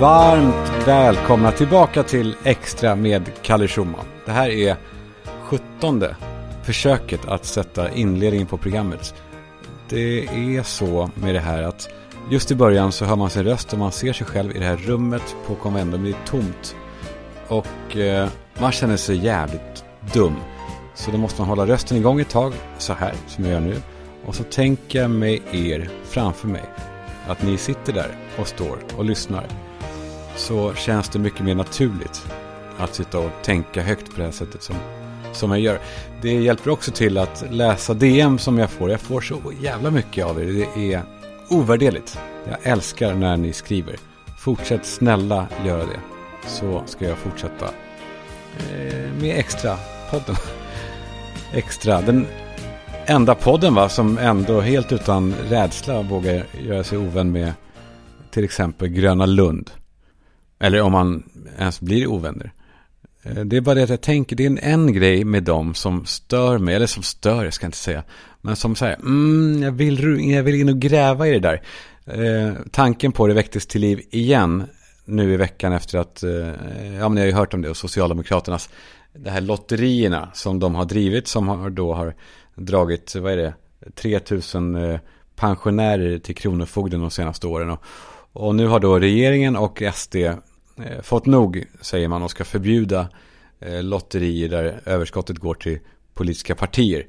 Varmt välkomna tillbaka till Extra med Kalle Schumann. Det här är sjuttonde försöket att sätta inledningen på programmet. Det är så med det här att just i början så hör man sin röst och man ser sig själv i det här rummet på konvendum. Det är tomt. Och eh, man känner sig jävligt dum. Så då måste man hålla rösten igång ett tag, så här som jag gör nu. Och så tänker jag mig er framför mig. Att ni sitter där och står och lyssnar. Så känns det mycket mer naturligt att sitta och tänka högt på det här sättet som, som jag gör. Det hjälper också till att läsa DM som jag får. Jag får så jävla mycket av er. Det är ovärderligt. Jag älskar när ni skriver. Fortsätt snälla göra det. Så ska jag fortsätta eh, med extra podden. extra. Den enda podden va, som ändå helt utan rädsla vågar göra sig ovän med till exempel Gröna Lund. Eller om man ens blir ovänner. Eh, det är bara det att jag tänker, det är en, en grej med dem som stör mig, eller som stör, jag ska inte säga. Men som säger, mm, jag, vill, jag vill in och gräva i det där. Eh, tanken på det väcktes till liv igen nu i veckan efter att, eh, ja men jag har ju hört om det, och Socialdemokraternas, det här lotterierna som de har drivit, som har, då har dragit, vad är det, 3000 eh, pensionärer till Kronofogden de senaste åren. Och, och nu har då regeringen och SD eh, fått nog, säger man, och ska förbjuda eh, lotterier där överskottet går till politiska partier.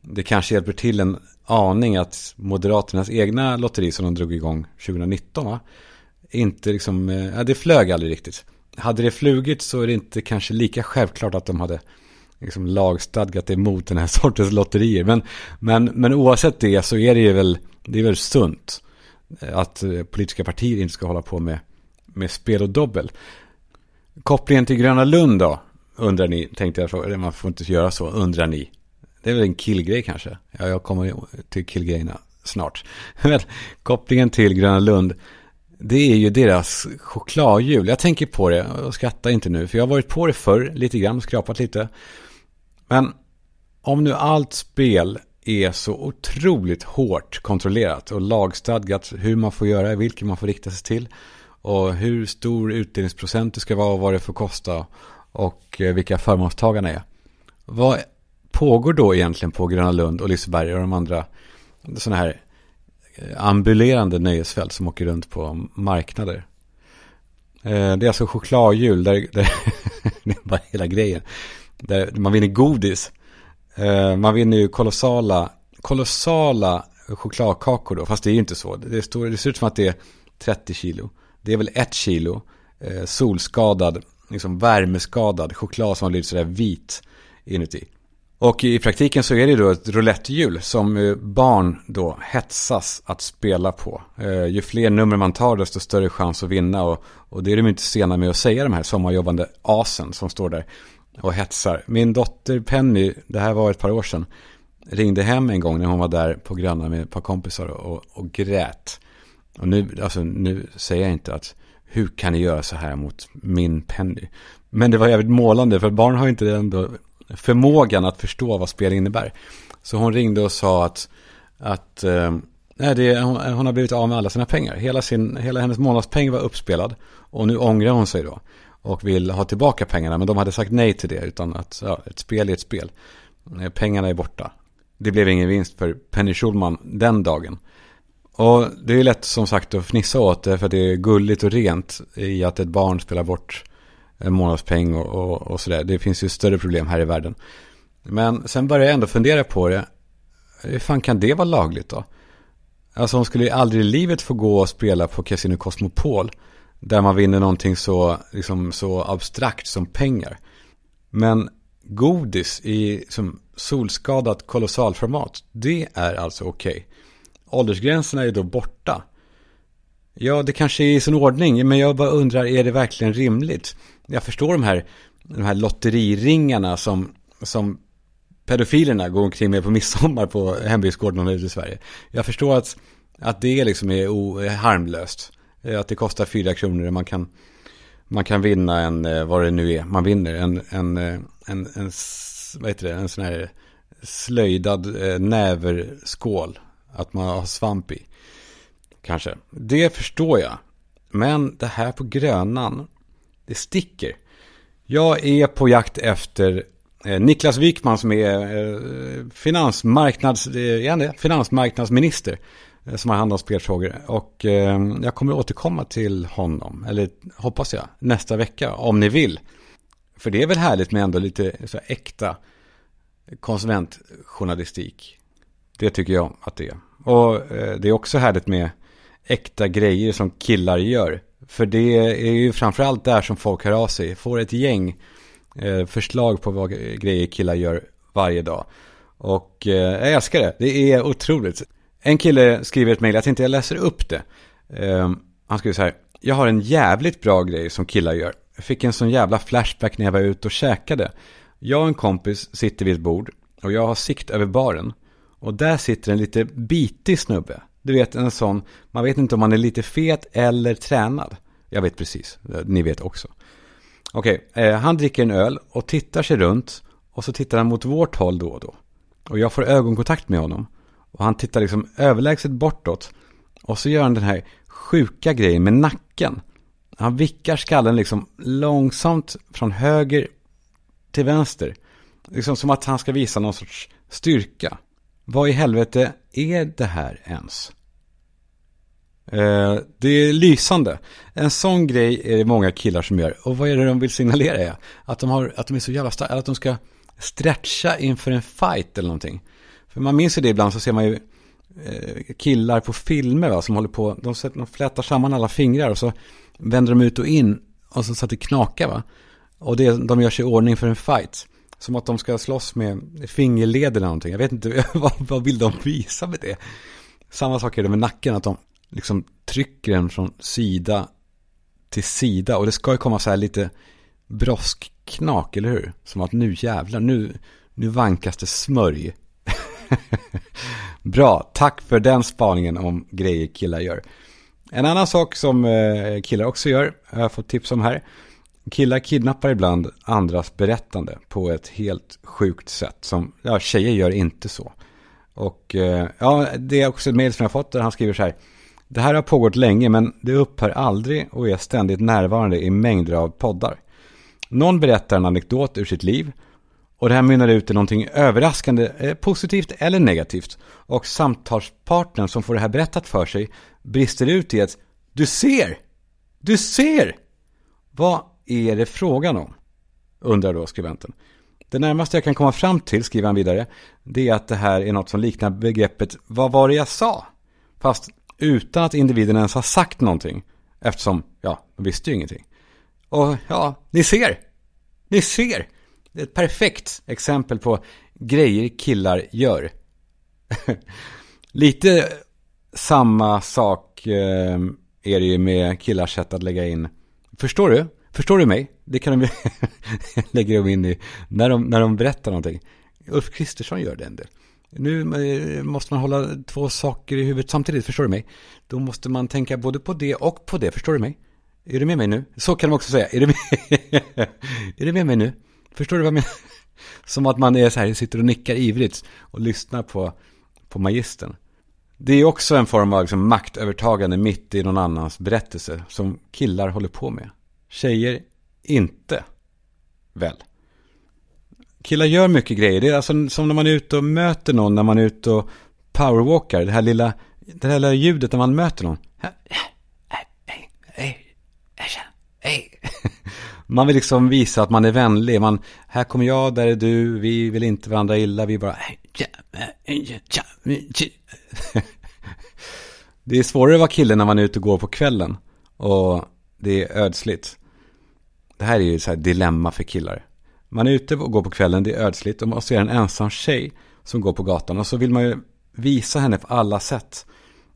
Det kanske hjälper till en aning att Moderaternas egna lotteri som de drog igång 2019, va? Inte liksom, eh, ja, det flög aldrig riktigt. Hade det flugit så är det inte kanske lika självklart att de hade liksom lagstadgat emot den här sortens lotterier. Men, men, men oavsett det så är det ju väl, det är väl sunt eh, att eh, politiska partier inte ska hålla på med, med spel och dobbel. Kopplingen till Gröna Lund då, undrar ni, tänkte jag fråga, man får inte göra så, undrar ni. Det är väl en killgrej kanske? Ja, jag kommer till killgrejerna snart. Men kopplingen till Gröna Lund, det är ju deras chokladhjul. Jag tänker på det och skrattar inte nu, för jag har varit på det förr, lite grann, skrapat lite. Men om nu allt spel är så otroligt hårt kontrollerat och lagstadgat hur man får göra, vilken man får rikta sig till och hur stor utdelningsprocent det ska vara och vad det får kosta och eh, vilka förmånstagarna är. Vad pågår då egentligen på Gröna Lund och Liseberg och de andra sådana här eh, ambulerande nöjesfält som åker runt på marknader? Eh, det är alltså chokladhjul, där, där det är bara hela grejen. Där man vinner godis. Man vinner ju kolossala, kolossala chokladkakor då. Fast det är ju inte så. Det, står, det ser ut som att det är 30 kilo. Det är väl ett kilo eh, solskadad, liksom värmeskadad choklad som har blivit sådär vit inuti. Och i praktiken så är det då ett roulettehjul som eh, barn då hetsas att spela på. Eh, ju fler nummer man tar desto större chans att vinna. Och, och det är de inte sena med att säga de här sommarjobbande asen som står där och hetsar. Min dotter Penny, det här var ett par år sedan, ringde hem en gång när hon var där på Gröna med ett par kompisar och, och grät. Och nu, alltså, nu säger jag inte att hur kan ni göra så här mot min Penny? Men det var jävligt målande för barn har inte ändå förmågan att förstå vad spel innebär. Så hon ringde och sa att, att eh, nej, det, hon, hon, har blivit av med alla sina pengar. Hela, sin, hela hennes månadspeng var uppspelad och nu ångrar hon sig då och vill ha tillbaka pengarna. Men de hade sagt nej till det utan att ja, ett spel är ett spel. Eh, pengarna är borta. Det blev ingen vinst för Penny Schulman den dagen. Och det är lätt som sagt att fnissa åt det för det är gulligt och rent i att ett barn spelar bort en månadspeng och, och, och sådär. Det finns ju större problem här i världen. Men sen började jag ändå fundera på det. Hur fan kan det vara lagligt då? Alltså hon skulle ju aldrig i livet få gå och spela på Casino Cosmopol. Där man vinner någonting så, liksom, så abstrakt som pengar. Men godis i som solskadat kolossalformat, det är alltså okej. Okay. Åldersgränserna är då borta. Ja, det kanske är i sin ordning, men jag bara undrar, är det verkligen rimligt? Jag förstår de här, de här lotteriringarna som, som pedofilerna går omkring med på midsommar på hembygdsgården i Sverige. Jag förstår att, att det liksom är harmlöst. Eh, att det kostar fyra kronor och man kan, man kan vinna en, eh, vad det nu är, man vinner en, en, eh, en, en, en, vad heter det, en sån här slöjdad näverskål. Att man har svamp i. Kanske. Det förstår jag. Men det här på Grönan, det sticker. Jag är på jakt efter eh, Niklas Wikman som är eh, finansmarknads, eh, är det? finansmarknadsminister. Som har hand om spelfrågor. Och jag kommer återkomma till honom, eller hoppas jag, nästa vecka om ni vill. För det är väl härligt med ändå lite så äkta konsumentjournalistik. Det tycker jag att det är. Och eh, det är också härligt med äkta grejer som killar gör. För det är ju framförallt där som folk hör av sig. Får ett gäng eh, förslag på vad grejer killar gör varje dag. Och eh, jag älskar det. Det är otroligt. En kille skriver ett mejl, jag tänkte jag läser upp det. Eh, han skriver så här. Jag har en jävligt bra grej som killar gör. Jag fick en sån jävla flashback när jag var ute och käkade. Jag och en kompis sitter vid ett bord och jag har sikt över baren. Och där sitter en lite bitig snubbe. Du vet en sån, man vet inte om man är lite fet eller tränad. Jag vet precis, ni vet också. Okej, eh, han dricker en öl och tittar sig runt. Och så tittar han mot vårt håll då och då. Och jag får ögonkontakt med honom. Och han tittar liksom överlägset bortåt. Och så gör han den här sjuka grejen med nacken. Han vickar skallen liksom långsamt från höger till vänster. Liksom som att han ska visa någon sorts styrka. Vad i helvete är det här ens? Eh, det är lysande. En sån grej är det många killar som gör. Och vad är det de vill signalera? Är? Att, de har, att de är så jävla starka. Att de ska stretcha inför en fight eller någonting. För man minns ju det ibland så ser man ju eh, killar på filmer va, som håller på. De, sätter, de flätar samman alla fingrar och så vänder de ut och in. Och så, så att det knakar va. Och det, de gör sig i ordning för en fight. Som att de ska slåss med fingerled eller någonting. Jag vet inte, vad, vad vill de visa med det? Samma sak är det med nacken, att de liksom trycker den från sida till sida. Och det ska ju komma så här lite broskknak, eller hur? Som att nu jävlar, nu, nu vankas det smörj. Bra, tack för den spaningen om grejer killar gör. En annan sak som eh, killar också gör, har jag fått tips om här. Killar kidnappar ibland andras berättande på ett helt sjukt sätt. Som, ja, tjejer gör inte så. Och eh, ja, det är också ett mejl som jag fått där han skriver så här. Det här har pågått länge men det upphör aldrig och är ständigt närvarande i mängder av poddar. Någon berättar en anekdot ur sitt liv och det här mynnar ut i någonting överraskande, eh, positivt eller negativt. Och samtalspartnern som får det här berättat för sig brister ut i att du ser, du ser. Vad är det frågan om? Undrar då skribenten. Det närmaste jag kan komma fram till, skriver han vidare, det är att det här är något som liknar begreppet vad var det jag sa? Fast utan att individen ens har sagt någonting. Eftersom, ja, de visste ju ingenting. Och ja, ni ser. Ni ser. Det är ett perfekt exempel på grejer killar gör. Lite samma sak eh, är det ju med killars sätt att lägga in. Förstår du? Förstår du mig? Det kan de lägga dem in i när de, när de berättar någonting. Ulf Kristersson gör det en del. Nu eh, måste man hålla två saker i huvudet samtidigt, förstår du mig? Då måste man tänka både på det och på det, förstår du mig? Är du med mig nu? Så kan de också säga. Är du med, är du med mig nu? Förstår du vad jag menar? Som att man är så här, sitter och nickar ivrigt och lyssnar på, på magistern. Det är också en form av liksom maktövertagande mitt i någon annans berättelse som killar håller på med. Tjejer inte. Väl? Killar gör mycket grejer. Det är alltså som när man är ute och möter någon, när man är ute och powerwalkar. Det här lilla, det här lilla ljudet när man möter någon. Man vill liksom visa att man är vänlig. Man, här kommer jag, där är du, vi vill inte varandra illa, vi bara... Det är svårare att vara kille när man är ute och går på kvällen. Och det är ödsligt. Det här är ju så här dilemma för killar. Man är ute och går på kvällen, det är ödsligt och man ser en ensam tjej som går på gatan och så vill man ju visa henne på alla sätt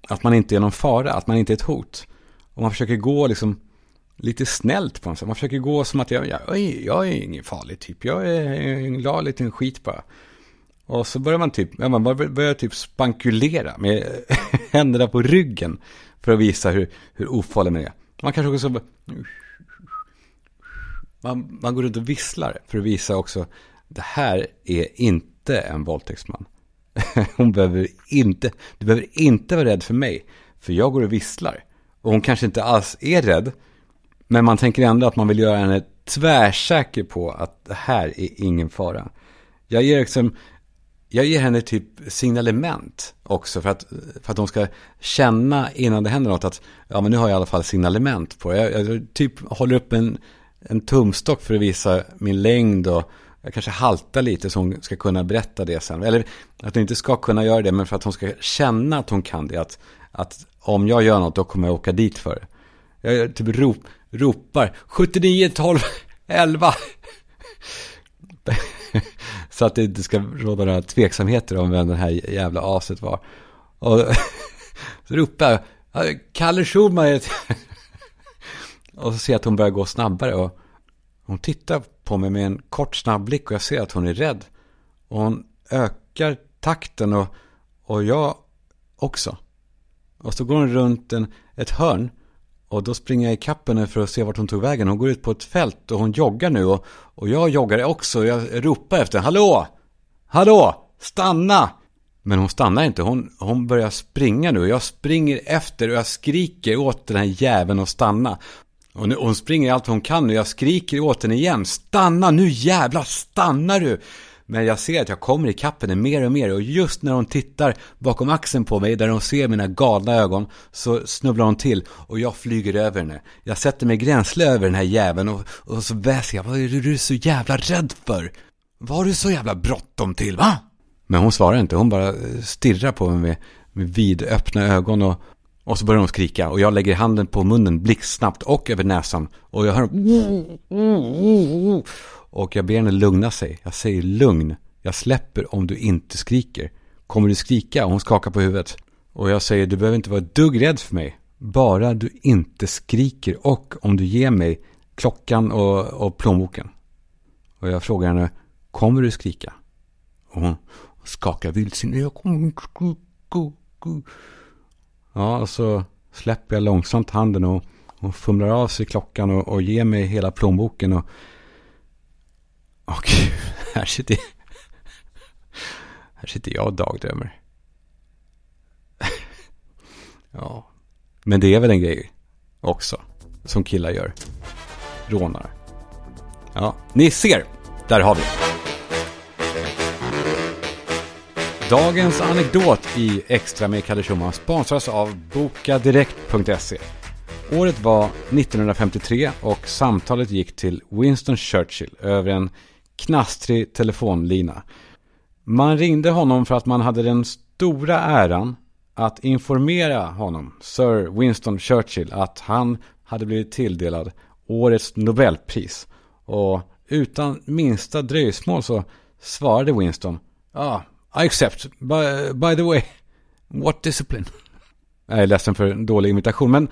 att man inte är någon fara, att man inte är ett hot. Och man försöker gå liksom lite snällt på något sätt. Man försöker gå som att jag, jag, jag är ingen farlig typ, jag är en glad liten skit bara. Och så börjar man typ, man börjar typ spankulera med händerna på ryggen för att visa hur, hur ofarlig man är. Man kanske också man, man går runt och visslar för att visa också, det här är inte en våldtäktsman. Hon behöver inte, du behöver inte vara rädd för mig, för jag går och visslar. Och hon kanske inte alls är rädd. Men man tänker ändå att man vill göra henne tvärsäker på att det här är ingen fara. Jag ger, liksom, jag ger henne typ signalement också för att, för att hon ska känna innan det händer något att ja men nu har jag i alla fall signalement på. Jag, jag typ håller upp en, en tumstock för att visa min längd och jag kanske haltar lite så hon ska kunna berätta det sen. Eller att hon inte ska kunna göra det men för att hon ska känna att hon kan det. Att, att om jag gör något då kommer jag åka dit för det. Jag typ rop, ropar 79, 12, 11. så att det inte ska råda några tveksamheter om vem den här jävla aset var. Och så ropar jag, Kalle Schumacher och så ser jag att hon börjar gå snabbare och hon tittar på mig med en kort snabb blick och jag ser att hon är rädd. Och hon ökar takten och, och jag också. Och så går hon runt en, ett hörn och då springer jag i kappen för att se vart hon tog vägen. Hon går ut på ett fält och hon joggar nu. Och, och jag joggar också. Jag ropar efter Hallå! Hallå! Stanna! Men hon stannar inte. Hon, hon börjar springa nu. Jag springer efter och jag skriker åt den här jäveln att stanna. Och, nu, hon springer allt hon kan och jag skriker åt henne igen. Stanna nu jävlar, stannar du! Men jag ser att jag kommer i henne mer och mer och just när hon tittar bakom axeln på mig där hon ser mina galna ögon så snubblar hon till och jag flyger över henne. Jag sätter mig gränsle över den här jäveln och, och så väser jag. Vad är du så jävla rädd för? Vad har du så jävla bråttom till va? Men hon svarar inte, hon bara eh, stirrar på mig med, med vidöppna ögon och, och så börjar hon skrika och jag lägger handen på munnen blixtsnabbt och över näsan och jag hör och jag ber henne lugna sig. Jag säger lugn. Jag släpper om du inte skriker. Kommer du skrika? Och hon skakar på huvudet. Och jag säger du behöver inte vara ett dugg rädd för mig. Bara du inte skriker och om du ger mig klockan och, och plånboken. Och jag frågar henne, kommer du skrika? Och hon skakar vildsint. Jag kommer inte skrika. Ja, och så släpper jag långsamt handen och hon fumlar av sig klockan och, och ger mig hela plånboken. Och och här sitter, här sitter jag och dagdrömmer. ja, men det är väl en grej också. Som killar gör. Rånar. Ja, ni ser. Där har vi. det. Dagens anekdot i Extra med Kalle Schumann sponsras av bokadirekt.se. Året var 1953 och samtalet gick till Winston Churchill över en knastrig telefonlina. Man ringde honom för att man hade den stora äran att informera honom, Sir Winston Churchill, att han hade blivit tilldelad årets Nobelpris. Och utan minsta dröjsmål så svarade Winston, ah, i accept, by, by the way, what discipline? Jag är ledsen för en dålig imitation, men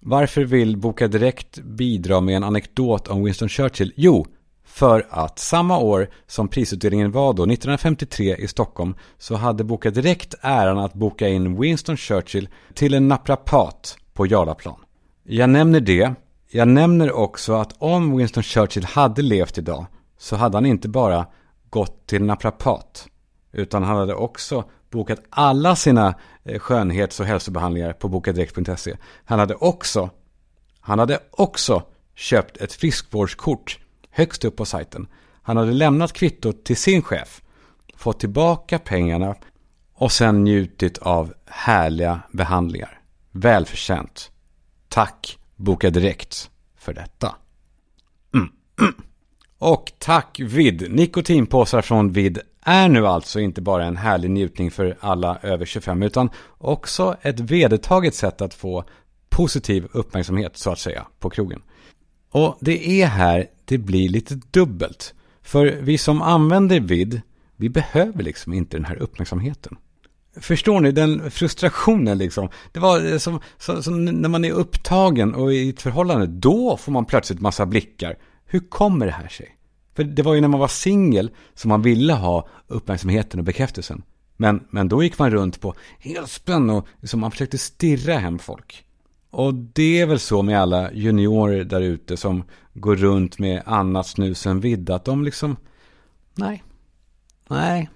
varför vill Boka Direkt bidra med en anekdot om Winston Churchill? Jo, för att samma år som prisutdelningen var då, 1953 i Stockholm, så hade Boka Direkt äran att boka in Winston Churchill till en naprapat på Jarlaplan. Jag nämner det. Jag nämner också att om Winston Churchill hade levt idag så hade han inte bara gått till naprapat utan han hade också bokat alla sina eh, skönhets och hälsobehandlingar på bokadirekt.se. Han hade också, han hade också köpt ett friskvårdskort högst upp på sajten. Han hade lämnat kvittot till sin chef, fått tillbaka pengarna och sen njutit av härliga behandlingar. Välförtjänt. Tack Boka Direkt för detta. Mm. Och tack Vid. Nikotinpåsar från Vid är nu alltså inte bara en härlig njutning för alla över 25 utan också ett vedertaget sätt att få positiv uppmärksamhet så att säga på krogen. Och det är här det blir lite dubbelt. För vi som använder vid, vi behöver liksom inte den här uppmärksamheten. Förstår ni den frustrationen liksom? Det var som, som, som, när man är upptagen och i ett förhållande, då får man plötsligt massa blickar. Hur kommer det här sig? För det var ju när man var singel som man ville ha uppmärksamheten och bekräftelsen. Men, men då gick man runt på helspänn och liksom man försökte stirra hem folk. Och det är väl så med alla juniorer där ute som går runt med annat snus än vidd. Att de liksom, nej, nej,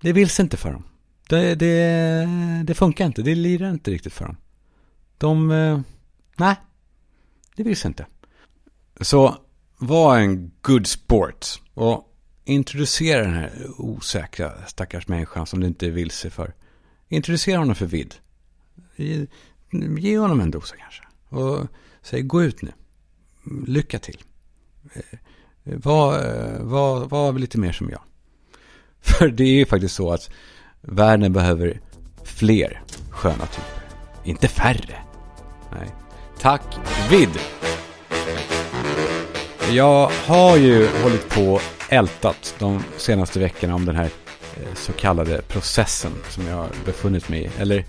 det vill sig inte för dem. Det, det, det funkar inte, det lirar inte riktigt för dem. De, eh, Nej, det vill sig inte. Så var en good sport och introducera den här osäkra stackars människan som du inte vill se för. Introducera honom för vid. Ge, ge honom en dosa kanske. Och säg gå ut nu. Lycka till. Eh, eh, var, var, var lite mer som jag. För det är ju faktiskt så att världen behöver fler sköna typer. Inte färre. Nej. Tack vid. Jag har ju hållit på ältat de senaste veckorna om den här eh, så kallade processen som jag har befunnit mig i. Eller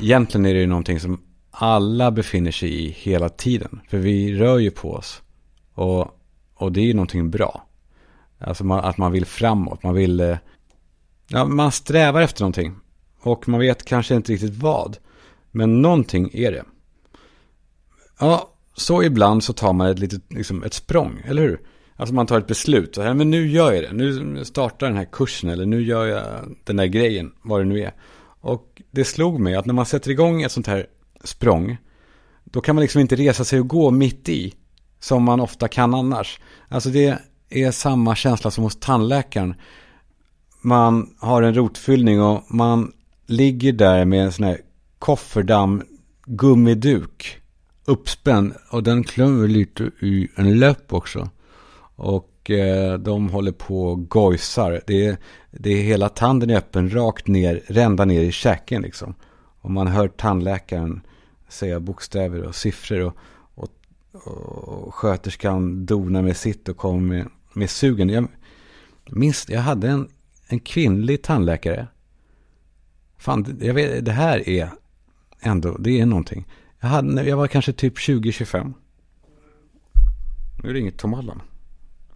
egentligen är det ju någonting som alla befinner sig i hela tiden. För vi rör ju på oss. Och, och det är ju någonting bra. Alltså man, att man vill framåt. Man vill... Eh, ja, man strävar efter någonting. Och man vet kanske inte riktigt vad. Men någonting är det. Ja, så ibland så tar man ett litet, liksom ett språng, eller hur? Alltså man tar ett beslut, så här, men nu gör jag det. Nu startar den här kursen eller nu gör jag den där grejen, vad det nu är. Och det slog mig att när man sätter igång ett sånt här språng, då kan man liksom inte resa sig och gå mitt i, som man ofta kan annars. Alltså det är samma känsla som hos tandläkaren. Man har en rotfyllning och man ligger där med en sån här kofferdamm gummiduk uppspänd och den klämmer lite i en löp också. Och eh, de håller på och gojsar. Det är, det är hela tanden är öppen rakt ner, rända ner i käken liksom. Och man hör tandläkaren säga bokstäver och siffror. Och, och, och sköterskan donar med sitt och kommer med, med sugen. Jag minns, jag hade en, en kvinnlig tandläkare. Fan, jag vet, det här är ändå, det är någonting. Jag, hade, jag var kanske typ 20-25. Nu ringer Tom Allan.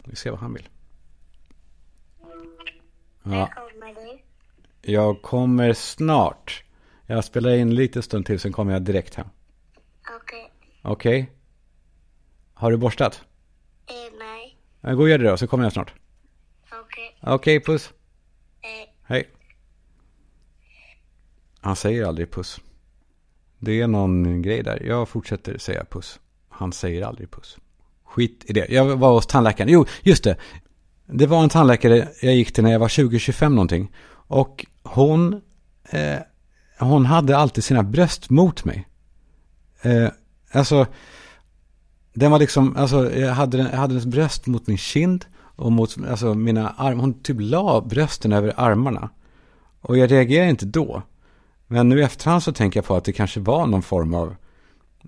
Vi ser vad han vill. Ja. Jag kommer snart. Jag spelar in lite stund till, sen kommer jag direkt hem. Okej. Okej? Okay. Har du borstat? Eh, nej. Gå och gör det då, så kommer jag snart. Okej. Okej, okay, puss. Hej. Hej. Han säger aldrig puss. Det är någon grej där. Jag fortsätter säga puss. Han säger aldrig puss. Skit i det. Jag var hos tandläkaren. Jo, just det. Det var en tandläkare jag gick till när jag var 20-25 någonting. Och hon, eh, hon hade alltid sina bröst mot mig. Eh, alltså, den var liksom, alltså jag hade, jag hade hennes bröst mot min kind. Och mot, alltså mina armar. Hon typ la brösten över armarna. Och jag reagerade inte då. Men nu i efterhand så tänker jag på att det kanske var någon form av,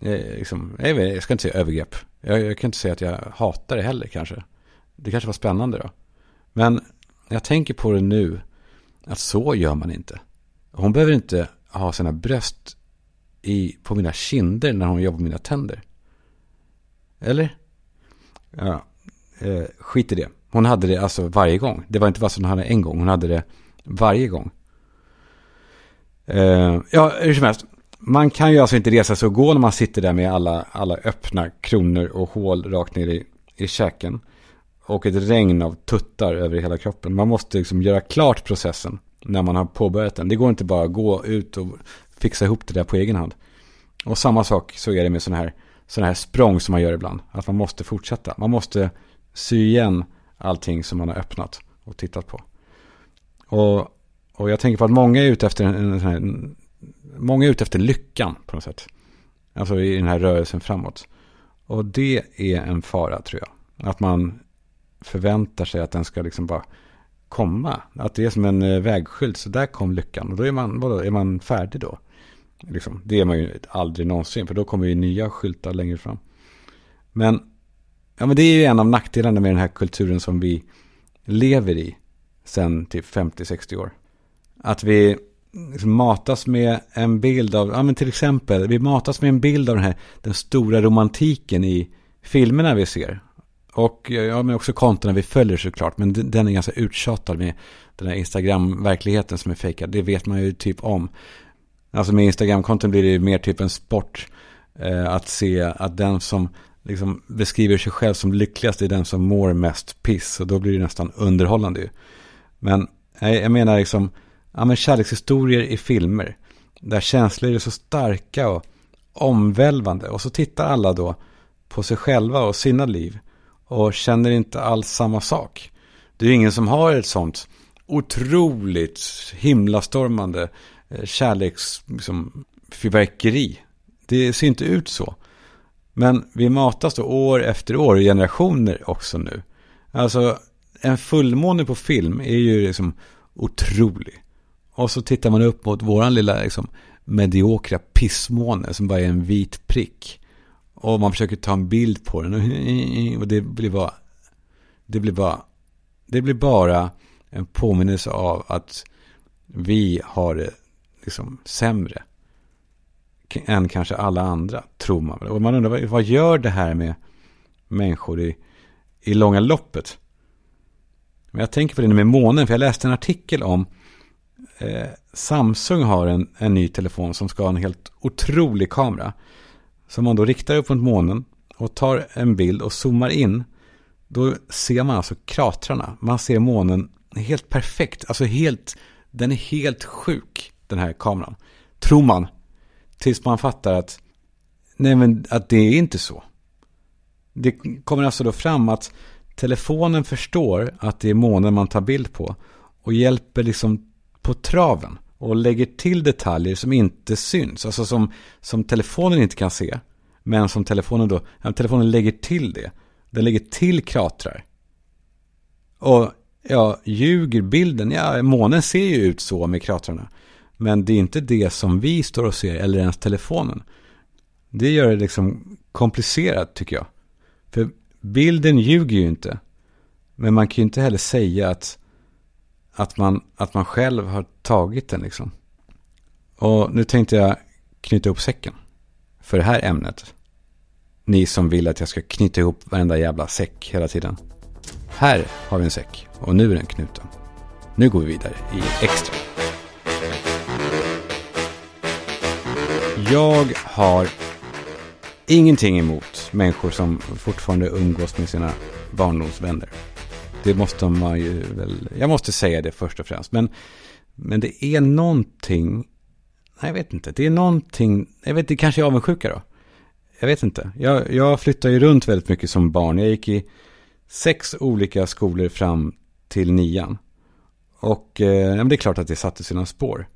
eh, liksom, jag, vet, jag ska inte säga övergrepp. Jag, jag, kan inte säga att jag hatar det heller kanske. Det kanske var spännande då. Men jag tänker på det nu, att så gör man inte. Hon behöver inte ha sina bröst i, på mina kinder när hon jobbar med mina tänder. Eller? Ja, eh, skit i det. Hon hade det alltså varje gång. Det var inte bara så att hon hade en gång, hon hade det varje gång. Eh, ja, hur som helst. Man kan ju alltså inte resa sig och gå när man sitter där med alla, alla öppna kronor och hål rakt ner i, i käken. Och ett regn av tuttar över hela kroppen. Man måste liksom göra klart processen när man har påbörjat den. Det går inte bara att gå ut och fixa ihop det där på egen hand. Och samma sak så är det med sådana här, såna här språng som man gör ibland. Att man måste fortsätta. Man måste sy igen allting som man har öppnat och tittat på. Och och jag tänker på att många är ute efter, en, en, en, många är ute efter lyckan på något sätt. Alltså i den här rörelsen framåt. Och det är en fara tror jag. Att man förväntar sig att den ska liksom bara komma. Att det är som en eh, vägskylt, så där kom lyckan. Och då är man, vadå, är man färdig då? Liksom, det är man ju aldrig någonsin, för då kommer ju nya skyltar längre fram. Men, ja, men det är ju en av nackdelarna med den här kulturen som vi lever i sen typ 50-60 år. Att vi liksom matas med en bild av, ja men till exempel, vi matas med en bild av den här, den stora romantiken i filmerna vi ser. Och ja, men också kontona vi följer såklart, men den är ganska uttjatad med den här Instagram-verkligheten som är fejkad. Det vet man ju typ om. Alltså med Instagram-konton blir det mer typ en sport eh, att se att den som liksom beskriver sig själv som lyckligast är den som mår mest piss. Och då blir det nästan underhållande ju. Men jag, jag menar liksom, ja, men kärlekshistorier i filmer. Där känslor är så starka och omvälvande. Och så tittar alla då på sig själva och sina liv och känner inte alls samma sak. Det är ingen som har ett sånt otroligt himlastormande eh, kärleksfyrverkeri. Liksom, det ser inte ut så. Men vi matas då år efter år, generationer också nu. Alltså, en fullmåne på film är ju liksom otrolig. Och så tittar man upp mot våran lilla liksom, mediokra pissmåne som bara är en vit prick. Och man försöker ta en bild på den och det blir bara, det blir bara, det blir bara en påminnelse av att vi har det liksom sämre än kanske alla andra, tror man. Och man undrar, vad gör det här med människor i, i långa loppet? Men jag tänker på det nu med månen, för jag läste en artikel om eh, Samsung har en, en ny telefon som ska ha en helt otrolig kamera. Som man då riktar upp mot månen och tar en bild och zoomar in. Då ser man alltså kratrarna. Man ser månen helt perfekt. Alltså helt, den är helt sjuk, den här kameran. Tror man. Tills man fattar att, nej men att det är inte så. Det kommer alltså då fram att telefonen förstår att det är månen man tar bild på. Och hjälper liksom på traven. Och lägger till detaljer som inte syns. Alltså som, som telefonen inte kan se. Men som telefonen då, ja, telefonen lägger till det. Den lägger till kratrar. Och ja, ljuger bilden? Ja, månen ser ju ut så med kratrarna. Men det är inte det som vi står och ser, eller ens telefonen. Det gör det liksom komplicerat tycker jag. För bilden ljuger ju inte. Men man kan ju inte heller säga att, att, man, att man själv har tagit den liksom. Och nu tänkte jag knyta ihop säcken för det här ämnet. Ni som vill att jag ska knyta ihop varenda jävla säck hela tiden. Här har vi en säck och nu är den knuten. Nu går vi vidare i extra. Jag har ingenting emot människor som fortfarande umgås med sina barndomsvänner. Det måste man ju väl, jag måste säga det först och främst. Men, men det är någonting, nej jag vet inte, det är någonting, jag vet det kanske är avundsjuka då. Jag vet inte, jag, jag flyttade ju runt väldigt mycket som barn. Jag gick i sex olika skolor fram till nian. Och eh, ja, det är klart att det satte sina spår.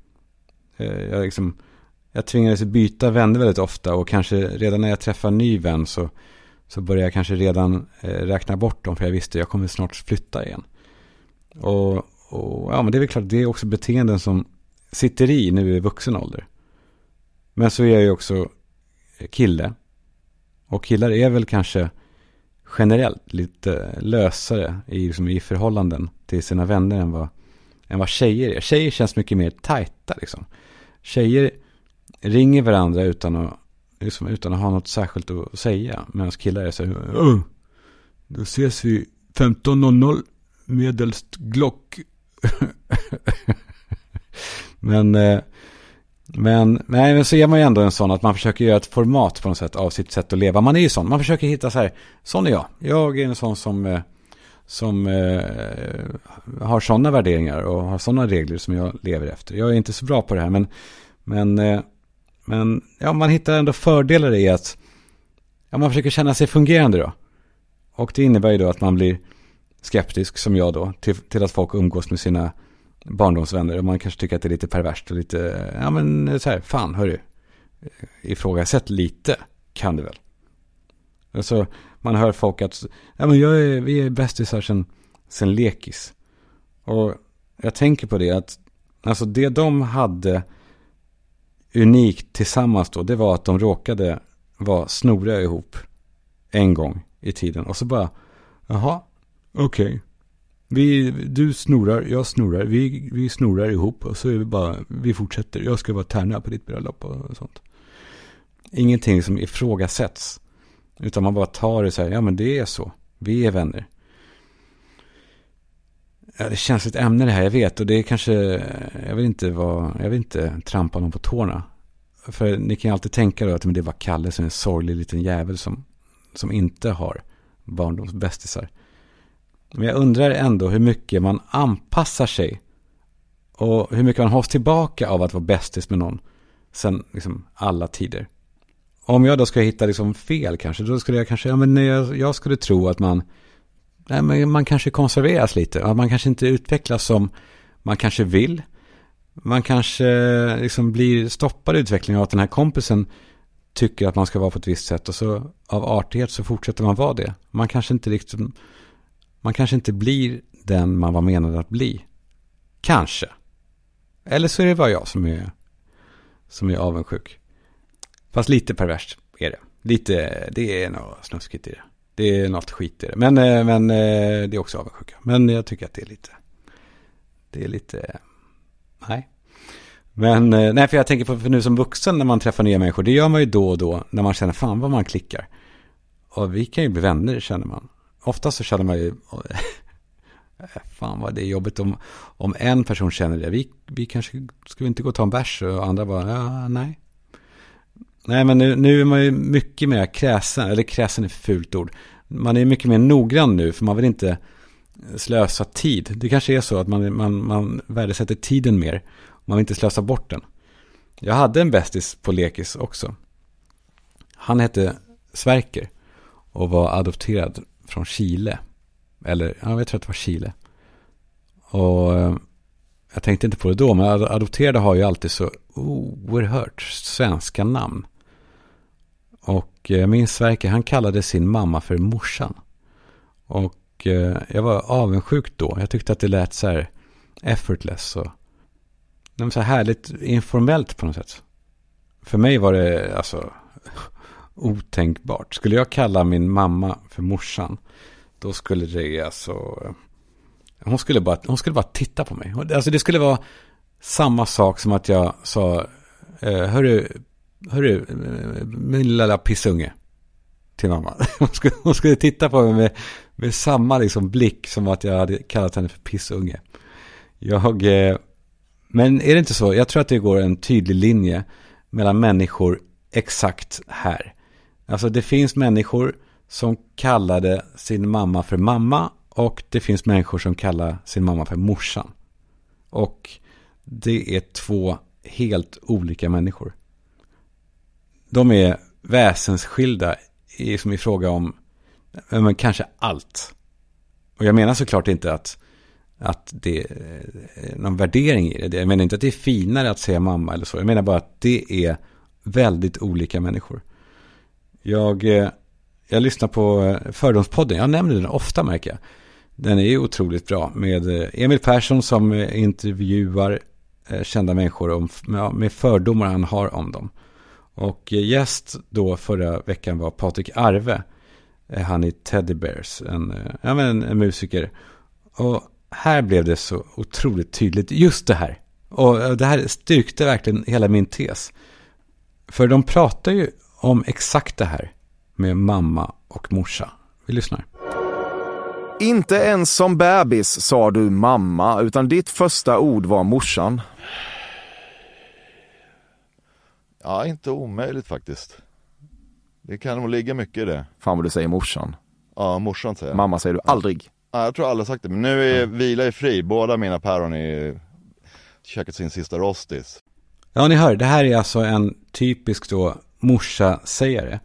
Eh, jag liksom jag tvingades byta vänner väldigt ofta och kanske redan när jag träffar en ny vän så, så började jag kanske redan eh, räkna bort dem för jag visste att jag kommer snart flytta igen. Och, och ja, men det är väl klart, det är också beteenden som sitter i nu i vuxen ålder. Men så är jag ju också eh, kille. Och killar är väl kanske generellt lite lösare i, liksom, i förhållanden till sina vänner än vad, än vad tjejer är. Tjejer känns mycket mer tajta liksom. Tjejer ringer varandra utan att, liksom, utan att ha något särskilt att säga. Medan killar är så här, oh, då ses vi 15.00 medelst Glock. men, eh, men, nej, men så är man ju ändå en sån att man försöker göra ett format på något sätt av sitt sätt att leva. Man är ju sån, man försöker hitta så här, sån är jag. Jag är en sån som, eh, som eh, har sådana värderingar och har sådana regler som jag lever efter. Jag är inte så bra på det här, men, men eh, men ja, man hittar ändå fördelar i att ja, man försöker känna sig fungerande då. Och det innebär ju då att man blir skeptisk, som jag då, till, till att folk umgås med sina barndomsvänner. Och man kanske tycker att det är lite perverst och lite, ja men så här, fan hörru, eh, ifrågasätt lite kan det väl. Alltså, man hör folk att, ja men jag är, vi är bästisar sen, sen lekis. Och jag tänker på det att, alltså det de hade unikt tillsammans då, det var att de råkade vara snoriga ihop en gång i tiden. Och så bara, jaha, okej. Okay. Vi, du snorar, jag snorar, vi, vi snorar ihop och så är vi bara, vi fortsätter. Jag ska vara tärna på ditt bröllop och sånt. Ingenting som ifrågasätts. Utan man bara tar det så här, ja men det är så. Vi är vänner. Ja, det känns ett ämne det här, jag vet. Och det är kanske, jag vill inte vara, jag vill inte trampa någon på tårna. För ni kan ju alltid tänka då att men det var Kalle som är en sorglig liten jävel som, som inte har barndomsbästisar. Men jag undrar ändå hur mycket man anpassar sig. Och hur mycket man hålls tillbaka av att vara bästis med någon. Sen liksom alla tider. om jag då ska hitta liksom fel kanske, då skulle jag kanske, ja men jag, jag skulle tro att man, nej men man kanske konserveras lite, man kanske inte utvecklas som man kanske vill. Man kanske liksom blir stoppad i utvecklingen av att den här kompisen tycker att man ska vara på ett visst sätt och så av artighet så fortsätter man vara det. Man kanske inte riktigt, man kanske inte blir den man var menad att bli. Kanske. Eller så är det bara jag som är, som är avundsjuk. Fast lite perverst är det. Lite, det är något snuskigt i det. Det är något skit i det. Men, eh, men eh, det är också avundsjuka. Men jag tycker att det är lite, det är lite, nej. Men, eh, nej för jag tänker på för nu som vuxen när man träffar nya människor. Det gör man ju då och då när man känner fan vad man klickar. Och vi kan ju bli vänner känner man. Ofta så känner man ju, fan vad det är jobbigt om, om en person känner det. Vi, vi kanske, ska vi inte gå och ta en bärs? Och andra bara, ja, nej. Nej, men nu, nu är man ju mycket mer kräsen, eller kräsen är fult ord. Man är mycket mer noggrann nu, för man vill inte slösa tid. Det kanske är så att man, man, man värdesätter tiden mer. Man vill inte slösa bort den. Jag hade en bästis på lekis också. Han hette Sverker och var adopterad från Chile. Eller, ja, jag tror att det var Chile. Och eh, jag tänkte inte på det då, men adopterade har ju alltid så oerhört svenska namn. Och eh, jag min Sverker, han kallade sin mamma för morsan. Och eh, jag var avundsjuk då. Jag tyckte att det lät så här effortless och så härligt informellt på något sätt. För mig var det alltså otänkbart. Skulle jag kalla min mamma för morsan, då skulle det alltså... Hon skulle bara, hon skulle bara titta på mig. Alltså det skulle vara samma sak som att jag sa, eh, hörru, hörru, min lilla pissunge till mamma. Hon skulle, hon skulle titta på mig med, med samma liksom blick som att jag hade kallat henne för pissunge. Jag, eh, men är det inte så? Jag tror att det går en tydlig linje mellan människor exakt här. Alltså det finns människor som kallade sin mamma för mamma och det finns människor som kallar sin mamma för morsan. Och det är två helt olika människor. De är väsensskilda i, som i fråga om men kanske allt. Och jag menar såklart inte att, att det är någon värdering i det. Jag menar inte att det är finare att säga mamma eller så. Jag menar bara att det är väldigt olika människor. Jag, eh, jag lyssnar på eh, Fördomspodden. Jag nämner den ofta märker jag. Den är otroligt bra med eh, Emil Persson som intervjuar kända människor om, med fördomar han har om dem. Och gäst då förra veckan var Patrik Arve. Eh, han är Teddy Bears, en, eh, ja, men en musiker. Och här blev det så otroligt tydligt, just det här. Och eh, det här styrkte verkligen hela min tes. För de pratar ju om exakt det här med mamma och morsa. Vi lyssnar. Inte ens som bebis sa du mamma, utan ditt första ord var morsan. Ja, inte omöjligt faktiskt. Det kan nog ligga mycket i det. Fan vad du säger morsan. Ja, morsan säger jag. Mamma säger du aldrig. Ja, jag tror alla sagt det, men nu är mm. vila är fri. Båda mina päron är käkat sin sista rostis. Ja, ni hör, det här är alltså en typisk då morsa-sägare.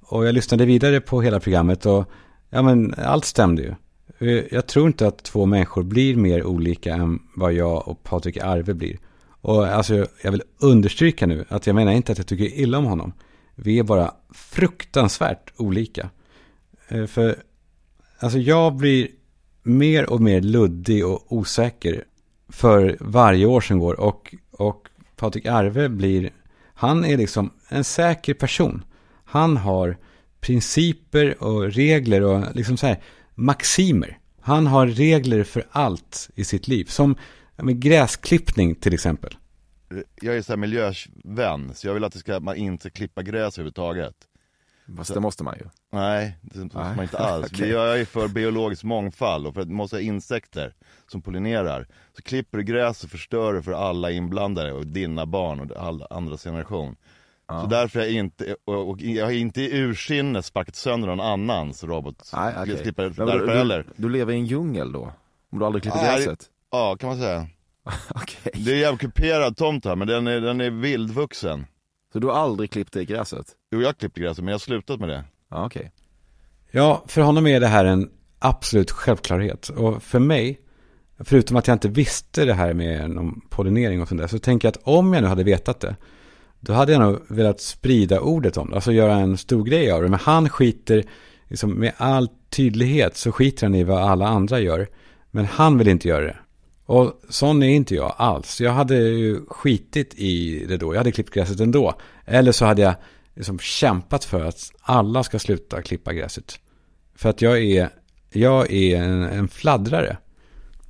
Och jag lyssnade vidare på hela programmet och ja men allt stämde ju. Jag tror inte att två människor blir mer olika än vad jag och Patrik Arve blir. Och alltså jag vill understryka nu att jag menar inte att jag tycker illa om honom. Vi är bara fruktansvärt olika. Eh, för alltså jag blir mer och mer luddig och osäker för varje år som går. Och, och Patrik Arve blir, han är liksom en säker person. Han har principer och regler och liksom så här maximer. Han har regler för allt i sitt liv. Som med gräsklippning till exempel. Jag är så här miljövän, så jag vill att det ska, man inte klippa gräs överhuvudtaget. Fast det måste man ju. Nej, det måste man inte alls. okay. Jag är för biologisk mångfald och för att man måste ha insekter som pollinerar. Så klipper du gräs och förstör det för alla inblandade och dina barn och all andras generation. Ja. Så därför är jag inte, och, och jag har inte i ursinne sparkat sönder någon annans robot. Nej, okay. Klipper därför du, heller. Du, lever i en djungel då? Om du aldrig klipper gräset? Ja, kan man säga. okay. Det är en jävligt kuperad tomt här, men den är, den är vildvuxen. Så du har aldrig klippt det gräset? Jo, jag har klippt gräset, men jag har slutat med det. Ja, okej. Okay. Ja, för honom är det här en absolut självklarhet. Och för mig, förutom att jag inte visste det här med någon pollinering och sånt där, så tänker jag att om jag nu hade vetat det, då hade jag nog velat sprida ordet om det, alltså göra en stor grej av det. Men han skiter, liksom, med all tydlighet så skiter han i vad alla andra gör. Men han vill inte göra det. Och sån är inte jag alls. Jag hade ju skitit i det då. Jag hade klippt gräset ändå. Eller så hade jag liksom kämpat för att alla ska sluta klippa gräset. För att jag är, jag är en, en fladdrare.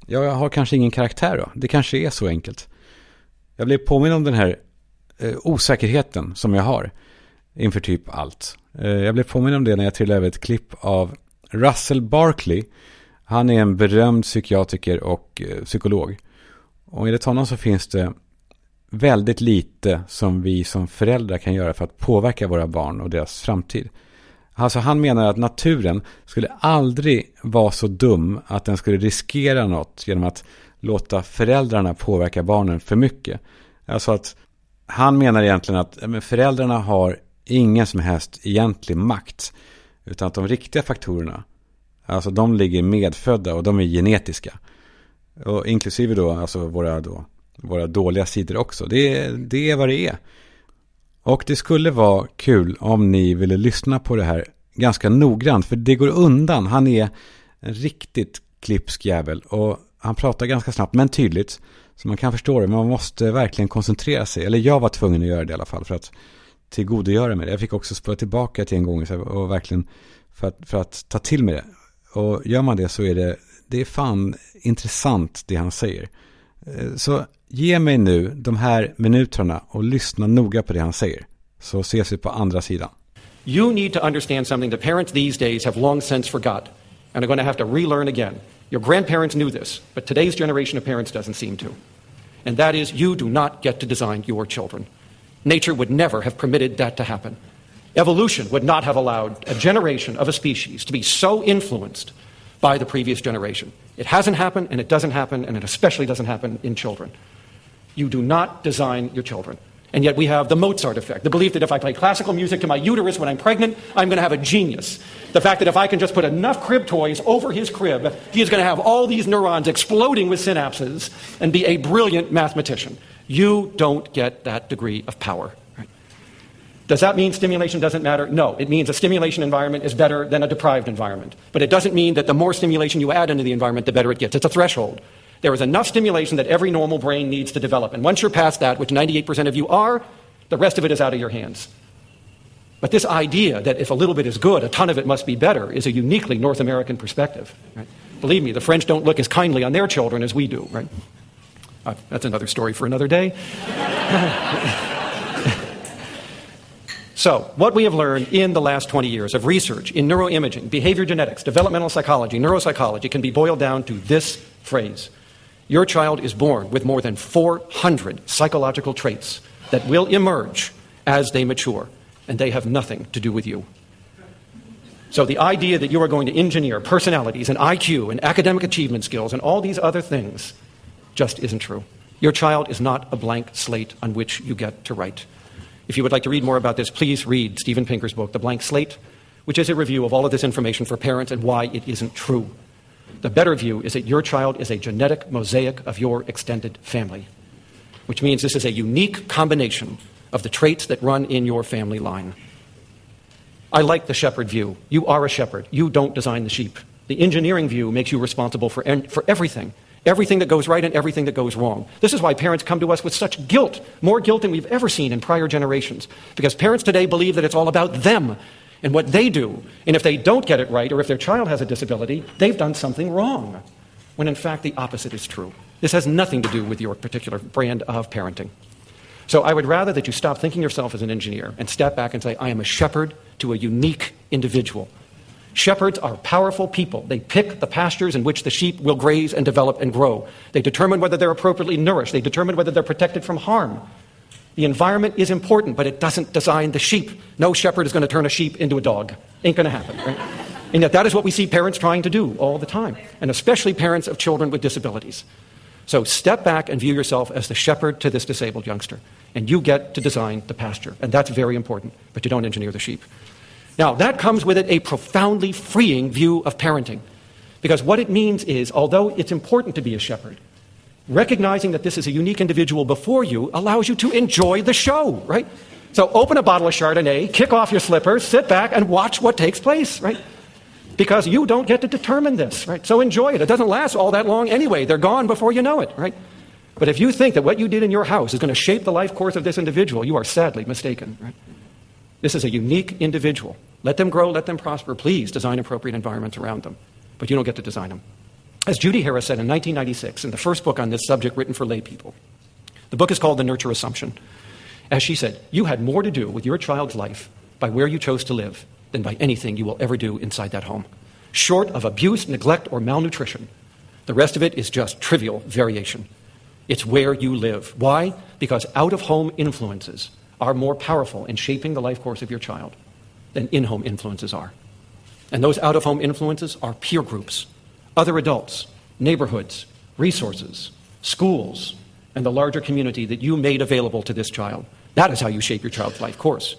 Jag har kanske ingen karaktär då. Det kanske är så enkelt. Jag blev påminn om den här eh, osäkerheten som jag har inför typ allt. Eh, jag blev påminn om det när jag trillade över ett klipp av Russell Barkley. Han är en berömd psykiatriker och eh, psykolog. Och enligt honom så finns det väldigt lite som vi som föräldrar kan göra för att påverka våra barn och deras framtid. Alltså han menar att naturen skulle aldrig vara så dum att den skulle riskera något genom att låta föräldrarna påverka barnen för mycket. Alltså att han menar egentligen att föräldrarna har ingen som helst egentlig makt. Utan att de riktiga faktorerna, alltså de ligger medfödda och de är genetiska. Och inklusive då, alltså våra, då, våra dåliga sidor också. Det, det är vad det är. Och det skulle vara kul om ni ville lyssna på det här ganska noggrant. För det går undan. Han är en riktigt klipsk jävel. Och han pratar ganska snabbt men tydligt. Så man kan förstå det. Men man måste verkligen koncentrera sig. Eller jag var tvungen att göra det i alla fall. För att tillgodogöra mig det. Jag fick också spöra tillbaka till en gång. Och verkligen för att, för att ta till mig det. Och gör man det så är det, det är fan intressant det han säger. Eh, så ge mig nu de här minuterna och lyssna noga på det han säger. Så ses vi på andra sidan. You need to understand something that parents these days have long since forgot and are going to have to relearn again. Your grandparents knew this, but today's generation of parents doesn't seem to. And that is, you do not get to design your children. Nature would never have permitted that to happen. Evolution would not have allowed a generation of a species to be so influenced by the previous generation. It hasn't happened, and it doesn't happen, and it especially doesn't happen in children. You do not design your children. And yet we have the Mozart effect, the belief that if I play classical music to my uterus when I'm pregnant, I'm going to have a genius. The fact that if I can just put enough crib toys over his crib, he is going to have all these neurons exploding with synapses and be a brilliant mathematician. You don't get that degree of power. Does that mean stimulation doesn't matter? No. It means a stimulation environment is better than a deprived environment. But it doesn't mean that the more stimulation you add into the environment, the better it gets. It's a threshold. There is enough stimulation that every normal brain needs to develop. And once you're past that, which 98% of you are, the rest of it is out of your hands. But this idea that if a little bit is good, a ton of it must be better is a uniquely North American perspective. Right? Believe me, the French don't look as kindly on their children as we do. Right? Uh, that's another story for another day. So, what we have learned in the last 20 years of research in neuroimaging, behavior genetics, developmental psychology, neuropsychology can be boiled down to this phrase Your child is born with more than 400 psychological traits that will emerge as they mature, and they have nothing to do with you. So, the idea that you are going to engineer personalities and IQ and academic achievement skills and all these other things just isn't true. Your child is not a blank slate on which you get to write. If you would like to read more about this, please read Stephen Pinker's book, The Blank Slate, which is a review of all of this information for parents and why it isn't true. The better view is that your child is a genetic mosaic of your extended family, which means this is a unique combination of the traits that run in your family line. I like the shepherd view. You are a shepherd. You don't design the sheep. The engineering view makes you responsible for, en- for everything everything that goes right and everything that goes wrong. This is why parents come to us with such guilt, more guilt than we've ever seen in prior generations. Because parents today believe that it's all about them and what they do. And if they don't get it right, or if their child has a disability, they've done something wrong. When in fact, the opposite is true. This has nothing to do with your particular brand of parenting. So I would rather that you stop thinking yourself as an engineer and step back and say, I am a shepherd to a unique individual Shepherds are powerful people. They pick the pastures in which the sheep will graze and develop and grow. They determine whether they're appropriately nourished. They determine whether they're protected from harm. The environment is important, but it doesn't design the sheep. No shepherd is going to turn a sheep into a dog. Ain't going to happen, right? And yet, that is what we see parents trying to do all the time, and especially parents of children with disabilities. So step back and view yourself as the shepherd to this disabled youngster. And you get to design the pasture. And that's very important, but you don't engineer the sheep. Now, that comes with it a profoundly freeing view of parenting. Because what it means is, although it's important to be a shepherd, recognizing that this is a unique individual before you allows you to enjoy the show, right? So open a bottle of Chardonnay, kick off your slippers, sit back, and watch what takes place, right? Because you don't get to determine this, right? So enjoy it. It doesn't last all that long anyway. They're gone before you know it, right? But if you think that what you did in your house is going to shape the life course of this individual, you are sadly mistaken, right? This is a unique individual. Let them grow, let them prosper. Please design appropriate environments around them. But you don't get to design them. As Judy Harris said in 1996, in the first book on this subject written for lay people, the book is called The Nurture Assumption. As she said, you had more to do with your child's life by where you chose to live than by anything you will ever do inside that home. Short of abuse, neglect, or malnutrition, the rest of it is just trivial variation. It's where you live. Why? Because out of home influences are more powerful in shaping the life course of your child than in home influences are. And those out of home influences are peer groups, other adults, neighborhoods, resources, schools, and the larger community that you made available to this child. That is how you shape your child's life course.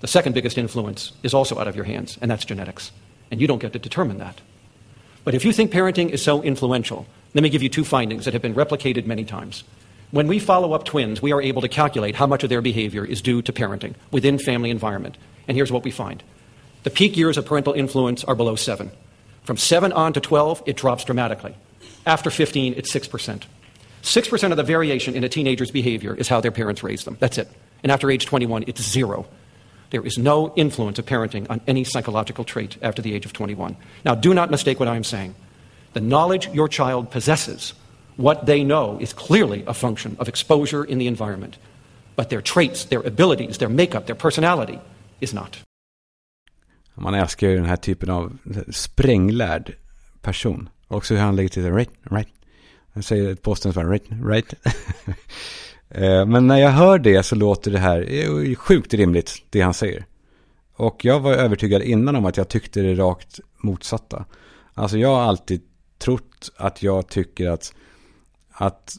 The second biggest influence is also out of your hands, and that's genetics. And you don't get to determine that. But if you think parenting is so influential, let me give you two findings that have been replicated many times. When we follow up twins, we are able to calculate how much of their behavior is due to parenting within family environment. And here's what we find. The peak years of parental influence are below 7. From 7 on to 12, it drops dramatically. After 15, it's 6%. 6% of the variation in a teenager's behavior is how their parents raised them. That's it. And after age 21, it's zero. There is no influence of parenting on any psychological trait after the age of 21. Now, do not mistake what I am saying. The knowledge your child possesses, what they know, is clearly a function of exposure in the environment. But their traits, their abilities, their makeup, their personality is not. Man älskar ju den här typen av spränglärd person. Också hur han lägger till det. right, right. Han säger ett påstående right, right. Eh, men när jag hör det så låter det här eh, sjukt rimligt, det han säger. Och jag var övertygad innan om att jag tyckte det rakt motsatta. Alltså jag har alltid trott att jag tycker att, att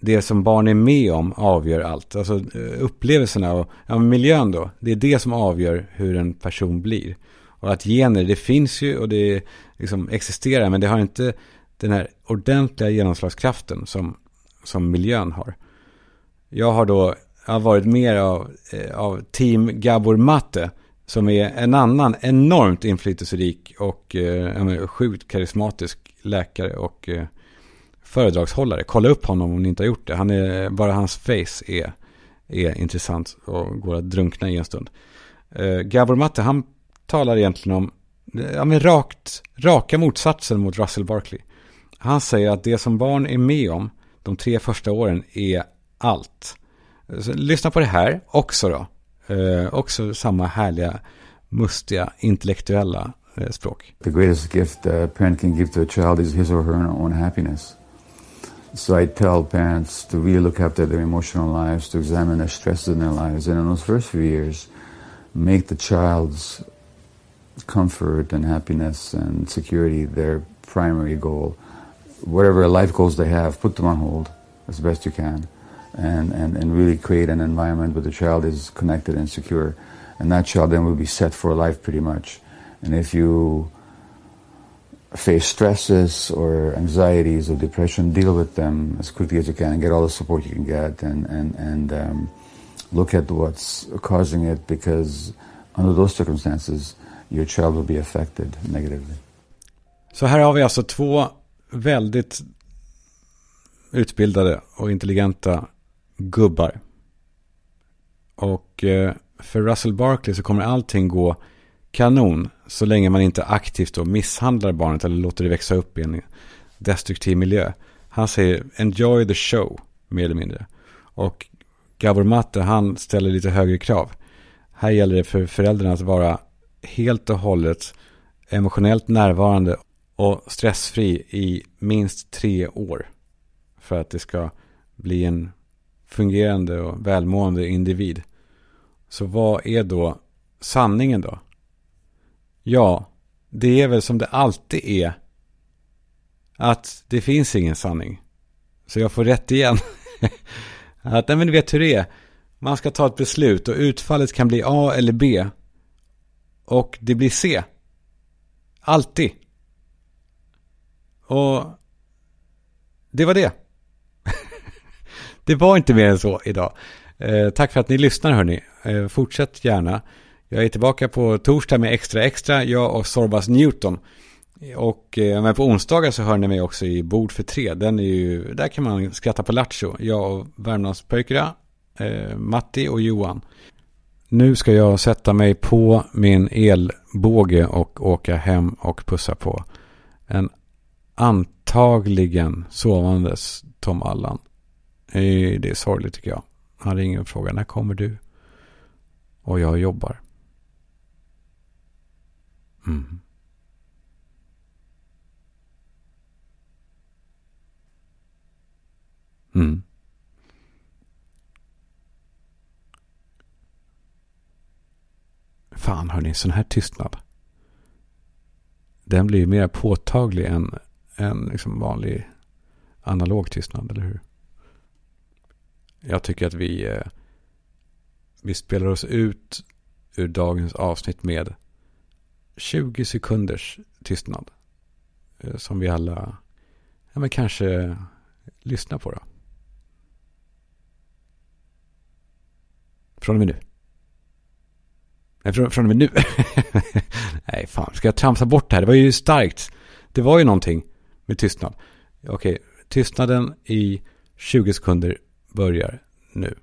det som barn är med om avgör allt. Alltså eh, upplevelserna och ja, miljön då. Det är det som avgör hur en person blir. Och att gener, det finns ju och det liksom existerar. Men det har inte den här ordentliga genomslagskraften som, som miljön har. Jag har då jag har varit mer av, eh, av team Gabor Matte. Som är en annan enormt inflytelserik och eh, sjukt karismatisk läkare och eh, föredragshållare. Kolla upp honom om ni inte har gjort det. Han är, bara hans face är, är intressant och går att drunkna i en stund. Eh, Gabor Matte, han talar egentligen om ja, men rakt, raka motsatsen mot Russell Barkley. Han säger att det som barn är med om de tre första åren är allt. Så lyssna på det här också då. Eh, också samma härliga, mustiga, intellektuella eh, språk. The greatest gift a parent can give to a child is his or her own happiness. So I tell parents to really look after their emotional lives, to examine their stresses in their lives, and in those first few years, make the child's comfort and happiness and security their primary goal. Whatever life goals they have, put them on hold as best you can and, and, and really create an environment where the child is connected and secure. And that child then will be set for life pretty much. And if you face stresses or anxieties or depression, deal with them as quickly as you can and get all the support you can get and, and, and um, look at what's causing it because under those circumstances your child will be affected negatively. Så här har vi alltså två väldigt utbildade och intelligenta gubbar. Och eh, för Russell Barkley så kommer allting gå kanon så länge man inte aktivt då misshandlar barnet eller låter det växa upp i en destruktiv miljö. Han säger enjoy the show, mer eller mindre. Och Gabor Matte, han ställer lite högre krav. Här gäller det för föräldrarna att vara helt och hållet emotionellt närvarande och stressfri i minst tre år. För att det ska bli en fungerande och välmående individ. Så vad är då sanningen då? Ja, det är väl som det alltid är. Att det finns ingen sanning. Så jag får rätt igen. att, nej men du vet hur det är. Man ska ta ett beslut och utfallet kan bli A eller B. Och det blir C. Alltid. Och det var det. det var inte mer än så idag. Eh, tack för att ni lyssnar hörni. Eh, fortsätt gärna. Jag är tillbaka på torsdag med Extra Extra, jag och Sorbas Newton. Och eh, men på onsdagar så hör ni mig också i Bord för tre. Den är ju, där kan man skratta på lattjo. Jag och Värmlandspöjkra, eh, Matti och Johan. Nu ska jag sätta mig på min elbåge och åka hem och pussa på en antagligen sovandes Tom Allan. Eh, det är sorgligt tycker jag. Han ringer och frågar när kommer du? Och jag jobbar. Mm. Mm. Fan hörni, sån här tystnad. Den blir mer påtaglig än, än liksom vanlig analog tystnad, eller hur? Jag tycker att vi, eh, vi spelar oss ut ur dagens avsnitt med 20 sekunders tystnad. Eh, som vi alla ja, men kanske lyssnar på då. Från och med nu. Nej, från, från och med nu. Nej, fan. Ska jag tramsa bort det här? Det var ju starkt. Det var ju någonting med tystnad. Okej, tystnaden i 20 sekunder börjar nu.